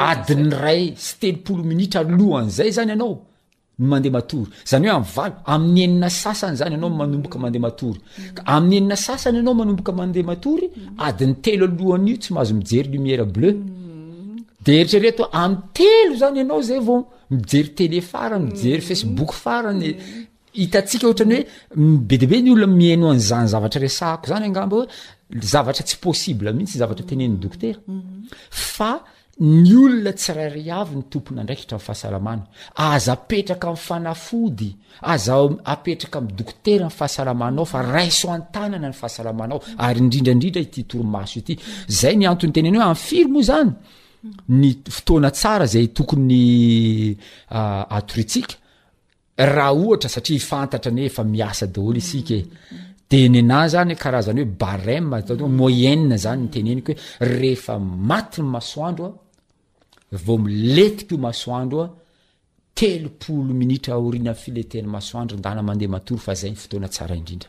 L: adiny iray sy telopolo minitra alohan'izay izany ianao no mandeha matory zany hoe am valo amin'ny enina sasany zany ianao manomboka mandeha matory ka amin'ny enina sasany ianao manomboka mandeha matory adin'ny telo alohan'io tsy mahazo mijery lumière bleu de eritrereto ami'ny telo zany ianao zay vao mijery tele farany mijery facebook farany hitantsika ohatrany hoe be de be ny olona mihaino an'izany zavatra resahako zany angamba hoe zavatra tsy possible mihitsy zavatra tenen'ny dokotera fa Ny olona tsirairay avy no tompon'andraikitra amin'ny fahasalamany. Aza apetraka amin'ny fanafody, aza apetraka amin'ny dokotera ny fahasalamanao fa raiso an-tanana ny fahasalamanao ary indrindra indrindra ity torimaso ity. Zay ny antony teneniny hoe amin'ny firy moa zany ny fotoana tsara zay tokony atoritsika Raha ohatra satria fantatra anie efa miasa daholo isika e de nenahy zany karazany hoe barème ataotoa moyenne zany ny teneniko hoe rehefa maty ny masoandro a vao miletika io masoandro a telopolo minitra aoriana fileten'ny masoandro ndana mandeha matory fa zay ny fotoana tsara indrindra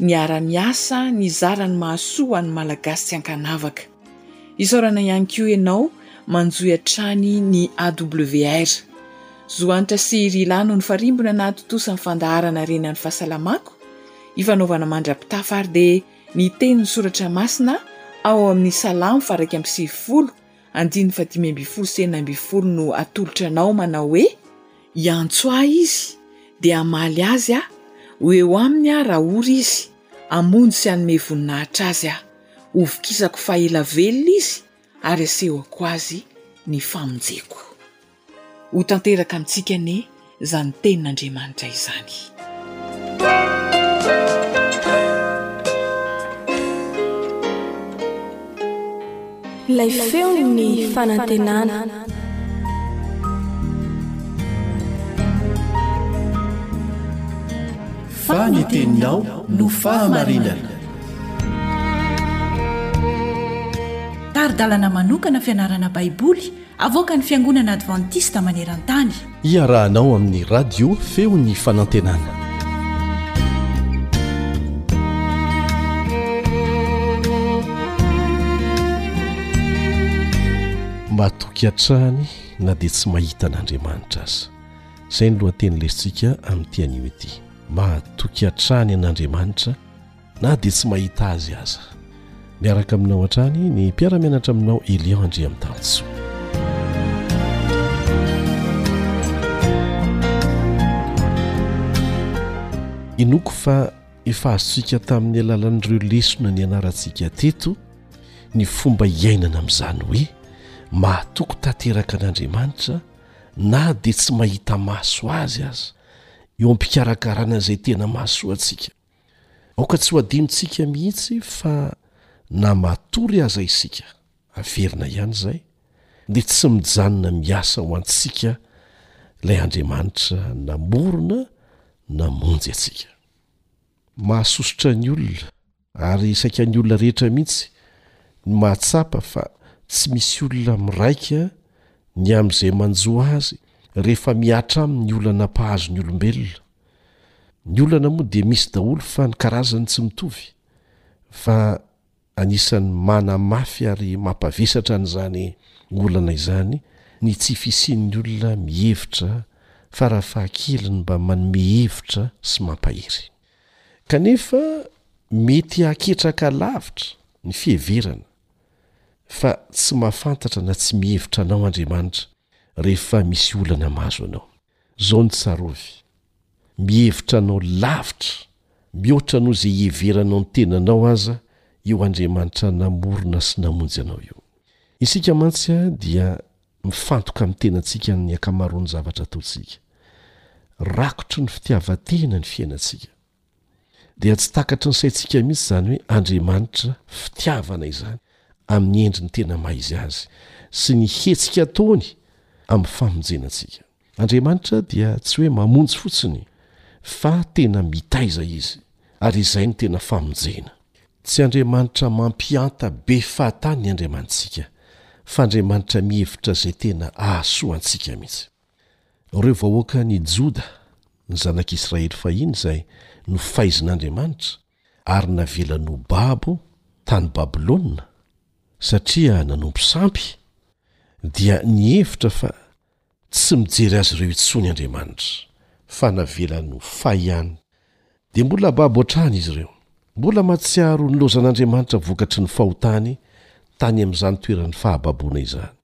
F: Niara-miasa nizara ny mahasoa ho an'ny Malagasy tsy ankanavaka. Isaorana ihany koa ianao manjohy hatrany ny AWR. Zo Anitra sy Ry Lahy no nifarimbona nahatontosa ny fandaharana Harena ny Fahasalamako, ifanaovana mandra-pitafa ary dia niteny ny soratra masina ao amin'ny Salamo faha iraika amby sivifolo Andininy fahadimy ambin'ny folo sy enina ambin'ny folo no atolotra anao manao hoe, Hiantso ahy izy, dia hamaly azy aho, ho eo aminy aho raha ory izy, hamonjy sy hanome voninahitra azy aho. Hovokisako faha ela velona izy ary asehoko azy ny famonjeko. Ho tanteraka amintsika anie izany tenin'Andriamanitra izany.
M: Ilay feon'ny fanantenana.
N: Fa ny teninao no fahamarinana.
A: Tari-dalana manokana fianarana Baiboly. Avoakan'ny Fiangonana Advantista maneran-tany.
N: Iarahanao amin'ny Radio Feon'ny Fanantenana. Matoky hatrany na dia tsy mahita an'Andriamanitra aza. Izay ny lohateny lesintsika amin'ity anio ity. Mahatoky hatrany an'Andriamanitra. na dia tsy mahita azy aza. Miaraka aminao hatrany ny mpiara-mianatra aminao Elian Andriamitanjo. Inoako fa efa azontsika tamin'ny alalan'ireo lesona nianarantsika teto ny fomba hiainana amin'izany hoe mahatoky tanteraka an'Andriamanitra na dia tsy mahita maso azy aza eo am-pikarakarana izay tena mahasoa antsika. Aoka tsy ho adinontsika mihitsy fa na matory aza isika, averina ihany izay, dia tsy mijanona miasa ho antsika ilay Andriamanitra namorona namonjy antsika. Mahasosotra ny olona, ary saika ny olona rehetra mihitsy, ny mahatsapa fa tsy misy olona miraika ny amin'izay manjo azy rehefa mihatra aminy ny olana mpahazo ny olombelona. Ny olana moa dia misy daholo fa ny karazany tsy mitovy fa anisan'ny manamafy ary mampavesatra an'izany olana izany ny tsy fisian'ny olona mihevitra farafahakeliny mba manome hevitra sy mampahery. Kanefa mety haketraka lavitra ny fiheverana fa tsy mahafantatra na tsy mihevitra anao Andriamanitra rehefa misy olana mahazo anao. Zao ny tsarovy, mihevitra anao lavitra mihoatra noho izay iheveranao ny tenanao aza io Andriamanitra namorona sy namonjy anao io. Isika mantsy dia mifantoka amin'ny tenantsika ny ankamaroan'ny zavatra ataontsika. Rakotry ny fitiavan-tena ny fiainantsika. dia tsy takatry ny saintsika mihitsy izany hoe Andriamanitra fitiavana izany amin'ny endriny tena maha izy azy sy ny hetsika ataony amin'ny famonjena antsika. Andriamanitra dia tsy hoe mamonjy fotsiny fa tena mitaiza izy ary izay no tena famonjena. Tsy Andriamanitra mampihanta be fahatany ny Andriamanitsika fa Andriamanitra mihevitra izay tena ahasoa antsika mihitsy. Ireo vahoakan' i Joda, ny Zanak' Israely fahiny izay nofaizin' Andriamanitra ary navelany ho babo tany Babylona satria nanompo sampy, dia nihevitra fa tsy mijery azy ireo intsony Andriamanitra, fa navelany ho fay ihany. Dia mbola babo hatrany izy ireo. Mbola mahatsiaro nilaozan' Andriamanitra vokatry ny fahotany tany amin' izany toeran'ny fahababoana izany.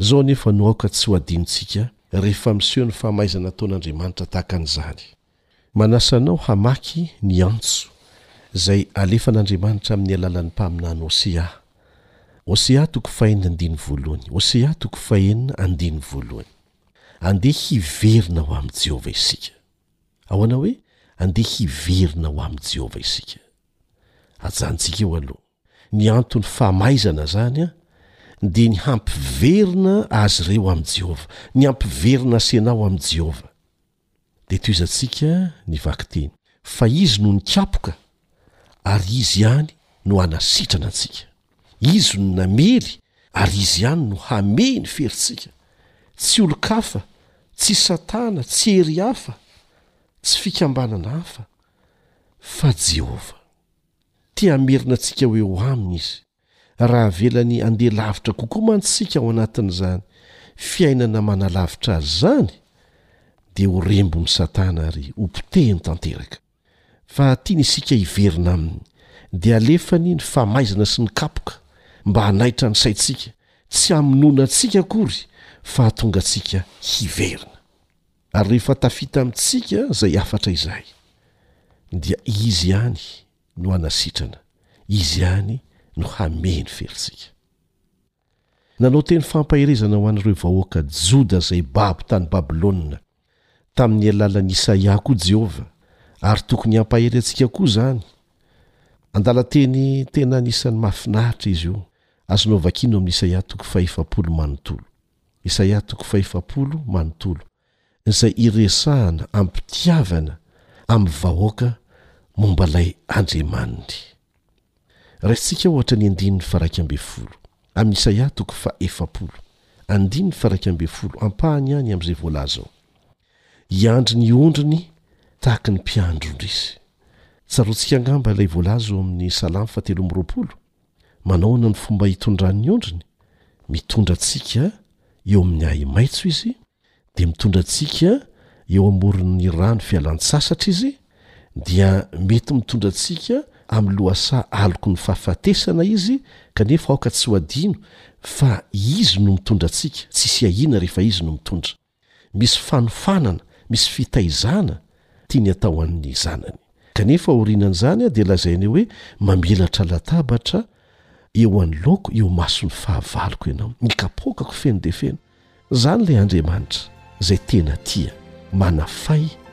N: Izao anefa no aoka tsy ho adinontsika rehefa miseho ny famaizana ataon'Andriamanitra tahaka an'izany. Manasa anao hamaky ny antso izay alefan'Andriamanitra amin'ny alalan'ny mpaminany Hosea. Hosea toko fahenina andininy voalohany. Hosea toko fahenina andininy voalohany. Andeha hiverina ho amin'i Jehovah isika. Ahoana hoe andeha hiverina ho amin'i Jehovah isika? Ajanontsika eo aloha. Ny anton'ny famaizana izany dia ny hampiverina azy ireo amin'i Jehovah, ny hampiverina asenao amin'i Jehovah. Dia tohizantsika ny vakiteny, Fa izy no nikapoka, ary izy ihany no hanasitrana antsika. Izy no namely, ary izy ihany no hamehy ny ferintsika. Tsy olon-kafa, tsy Satana, tsy hery hafa, tsy fikambanana hafa, fa Jehovah. Te hamerina antsika ho eo Aminy Izy. Raha avelany handeha lavitra kokoa mantsy isika ao anatin'izany fiainana manalavitra Azy izany, dia ho rembon'i Satana ary hopotehiny tanteraka. Fa tiany isika hiverina Aminy, dia alefany ny famaizana sy ny kapoka mba hanaitra ny saintsika, tsy hamonoana antsika akory fa hahatonga antsika hiverina. Ary rehefa tafita amintsika izay hafatra izay, dia Izy ihany no hanasitrana, Izy ihany no hamehy ny felotsika. Nanao teny fampaherezana ho an'ireo vahoaka Joda izay babo tany Babylona, tamin'ny alalan'i Isaia koa Jehovah, ary tokony hampahery antsika koa izany. Andalan-teny tena anisan'ny mahafinaritra izy io, azonao vakiana ao amin'ny Isaia toko fahefapolo manontolo. Isaia toko fahefapolo manontolo, izay iresahana am-pitiavana amin'ny vahoaka momba ilay Andriamaniny. Raisintsika ohatra ny andininy faharaika ambin'ny folo, amin'ny Isaia toko fahefapolo, andininy faharaika ambin'ny folo, ampahany ihany amin'izay voalaza ao, Hiandry ny ondriny tahaka ny mpiandry ondry izy. Tsaroantsika angamba ilay voalaza ao amin'ny Salamo fahatelo amby roapolo? Manao ahoana ny fomba hitondran'ny ondriny? Mitondra antsika eo amin'ny ahi-maitso izy, dia mitondra antsika eo amoron'ny rano fialan-tsasatra izy, dia mety mitondra antsika amin'ny lohasaha aloky ny fahafatesana izy, kanefa aoka tsy ho adino fa izy no mitondra antsika, tsy hisy ahiana rehefa izy no mitondra. Misy fanofanana, misy fitaizana tiany atao an'ny zanany. Kanefa aorianan'izany dia lazainy hoe mamelatra latabatra eo anoloako eo mason'ny fahavaloko ianao, ny kapoakako feno dia feno. Izany ilay Andriamanitra izay tena tia, manafay.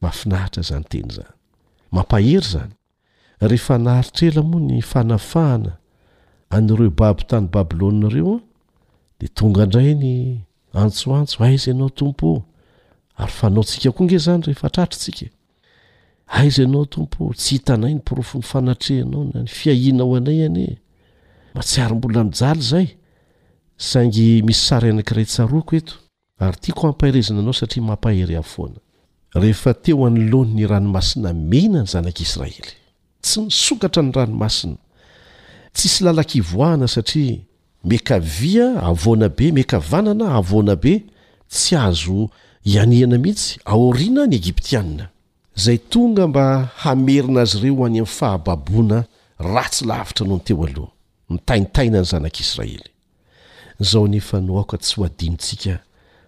N: Mafinaritra zany teny zany. Mampahery zany. Refa naharitra ela moa ny fanafahana an'ireo babo tany Babylona ireo an, dia tonga ndray ny antsoantso aiza ianao Tompo o? Ary fanaontsika koa nge zany refa tratra tsika e. Aiza ianao Tompo o? Tsy hitanay ny porofon'ny fanatrehanao na ny fiahianao anay anie. Matsiaro mbola mijaly zay. Saingy misy sary anakiray tsaroako eto. Ary tiako hampaherezana anao satria mampahery ahy foana. Rehefa teo anoloan' ny Ranomasina Mena ny Zanak' Israely. Tsy nisokatra ny ranomasina. Tsisy lalan-k' ivoahana satria miakavia havoana be, miakavanana havoana be, tsy azo ianihana mihitsy, aoriana ny Egyptiana. Izay tonga mba hamerina azy ireo ho any amin' ny fahababoana ratsy lavitra noho ny teo aloha. Mitaintaina ny Zanak' Israely. Zao nefa no aoka tsy ho adinontsika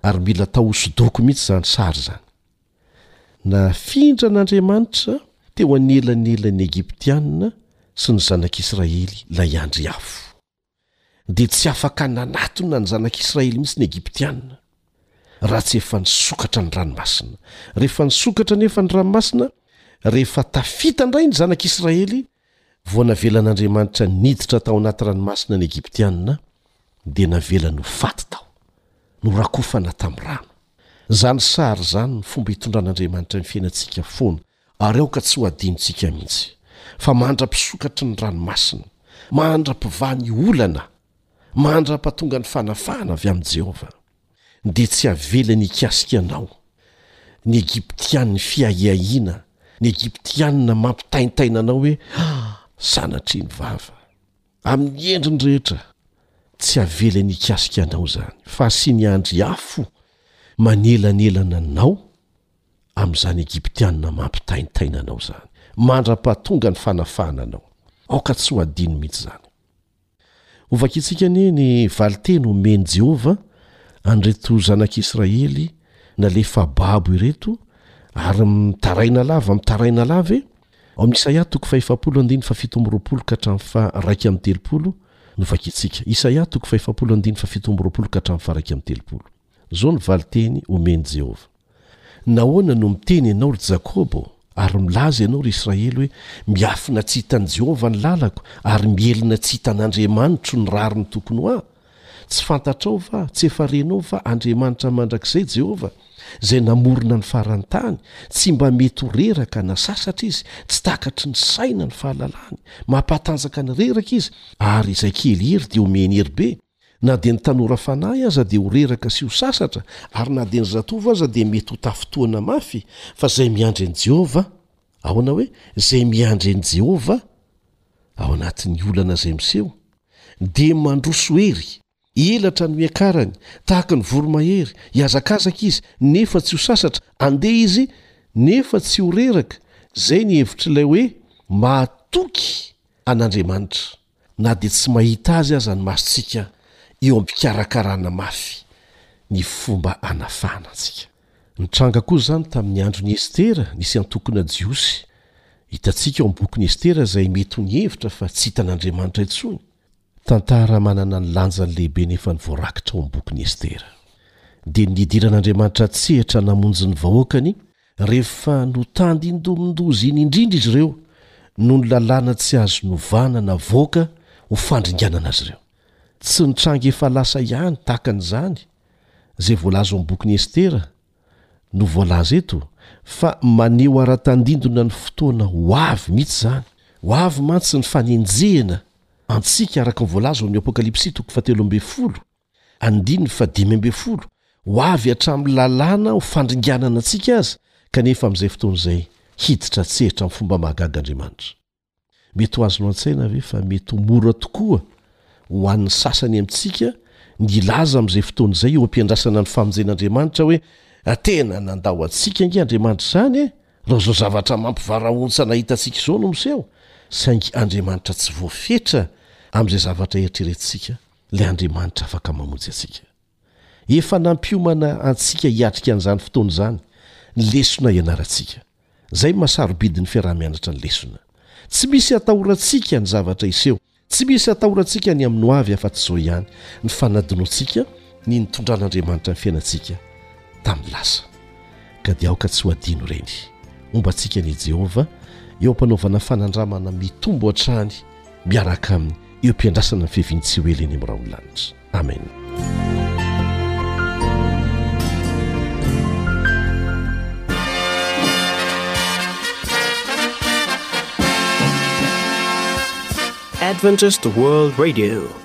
N: ary mila atao hosodoko mihitsy zany sary zany. Nafindra an'Andriamanitra teo anelanelan'ny Egyptiana sy ny zanak'Israely lay andry afo. Dia tsy afaka nanatona ny zanak'Israely mihitsy ny Egyptiana raha tsy efa nisokatra ny ranomasina. Rehefa nisokatra anefa ny ranomasina, rehefa tafita ndray ny zanak'Israely Vao navelan'Andriamanitra niditra tao anaty ranomasina ny Egyptianina, dia navelany ho faty tao. Norakofana tamin'ny rano. Izany sary izany ny fomba itondran'Andriamanitra ny fiainantsika foana, ary aoka tsy ho adinontsika mihitsy, fa mandra-pisokatry ny ranomasina, mandra-pivaha ny olana, mandra-pahatongan'ny fanafahana avy amin'i Jehovah. dia tsy havelany hikasika anao, ny Egyptian'ny fiahiahiana, ny Egyptianina mampitaintaina anao hoe, Ah! Sanatria ny vava! Amin'ny endriny rehetra, tsy havelany hikasika anao izany, fa hasiany andry afo manelanelana anao amin'izany Egyptianina mampitaintaina anao izany, mandra-pahatonga ny fanafahana anao. Aoka tsy ho adino mihitsy izany. Hovakintsika anie ny valin-teny omen'i Jehovah an'ireto zanak'Israely nalefa babo ireto, ary mitaraina lava mitaraina lava e! Ao amin'ny Isaia toko fahefapolo andininy fahafito amby roapolo ka hatramin'ny faharaika amby telopolo no vakintsika. Isaia toko fahefapolo andininy fahafito amby roapolo ka hatramin'ny faharaika amby telopolo. Izao ny valin-teny omen'i Jehovah. Nahoana no miteny ianao, ry Jakoba, ary milaza ianao, ry Israely, hoe, Miafina tsy hitan'i Jehovah ny lalako, ary mihelina tsy hitan'Andriamanitro ny rariny tokony ho ahy? Tsy fantatrao va, tsy efa renao va, Andriamanitra mandrakizay, Jehovah, izay namorona ny faran'ny tany, tsy mba mety ho reraka na sasatra izy, tsy takatry ny saina ny fahalalany, mampatanjaka ny reraka izy, ary izay kely hery dia omeny hery be? Na dia ny tanora fanahy aza dia ho reraka sy ho sasatra, ary na dia ny zatovo aza dia mety ho tafintohina mafy, fa izay miandry an'i Jehovah, ahoana hoe izay miandry an'i Jehovah ao anatin'ny olana izay miseho? dia mandroso hery, hielatra no hiakarany, tahaka ny voromahery, hihazakazaka izy, nefa tsy ho sasatra, handeha izy, nefa tsy ho reraka, izay ny hevitr'ilay hoe mahatoky an'Andriamanitra. na dia tsy mahita azy aza ny masontsika eo am-pikarakarana mafy ny fomba hanafahana antsika. Nitranga koa izany tamin'ny andron'i Estera, nisy antokona jiosy, hitantsika ao amin'ny bokin'i Estera, izay mety ho nihevitra fa tsy hitan'Andriamanitra intsony. Tantara manana ny lanjany lehibe nefa ny voarakitra ao amin'ny bokin'i Estera, dia ny nidiran'Andriamanitra an-tsehatra namonjy ny vahoakany Rehefa notandindomin-doza iny indrindra izy ireo noho ny lalàna tsy azo novana navoaka ho fandringanana azy ireo. Tsy nitranga efa lasa ihany tahaka an'izany izay voalaza ao amin'ny bokin'i Estera no voalaza eto fa maneho ara-tandindona ny fotoana ho avy mihitsy izany. Ho avy mantsy ny fanenjehana antsika araka ny voalaza ao amin'ny Apokalypsy toko fahatelo ambin'ny folo. Andininy faha dimy ambin'ny folo, Ho avy hatramin'ny lalàna ho fandringanana antsika aza, kanefa amin'izay fotoana izay hiditra an-tsehatra amin'ny fomba mahagaga Andriamanitra. Mety ho azonao an-tsaina ve fa mety ho mora tokoa ho an'ny sasany amintsika ny hilaza amin'izay fotoana izay eo am-piandrasana ny famonjen'Andriamanitra hoe, Tena nandao antsika ange Andriamanitra izany e! Raha izao zavatra mampivarahontsana hitantsika izao no miseho, saingy Andriamanitra tsy voafetra amin'izay zavatra eritreretintsika. Ilay Andriamanitra afaka mamonjy antsika. Efa nampiomana antsika hiatrika an'izany fotoana izany ny lesona ianarantsika. Izay no maha-sarobidy ny fiaraha-mianatra ny lesona. Tsy misy hatahorantsika ny zavatra hiseho. Tsy misy hatahorantsika ny amin'ny hoavy afa-tsy izao ihany, ny fanadinoantsika, ny nitondran'Andriamanitra ny fiainantsika. tamin'ny lasa, ka dia aoka tsy ho adino ireny. Homba antsika anie Jehovah eo am-panaovana fanandramana mitombo hatrany miaraka aminy eo am-piandrasana ny fiaviany tsy ho ela eny amin'ny rahon'ny lanitra. Amena.
O: Adventist World Radio.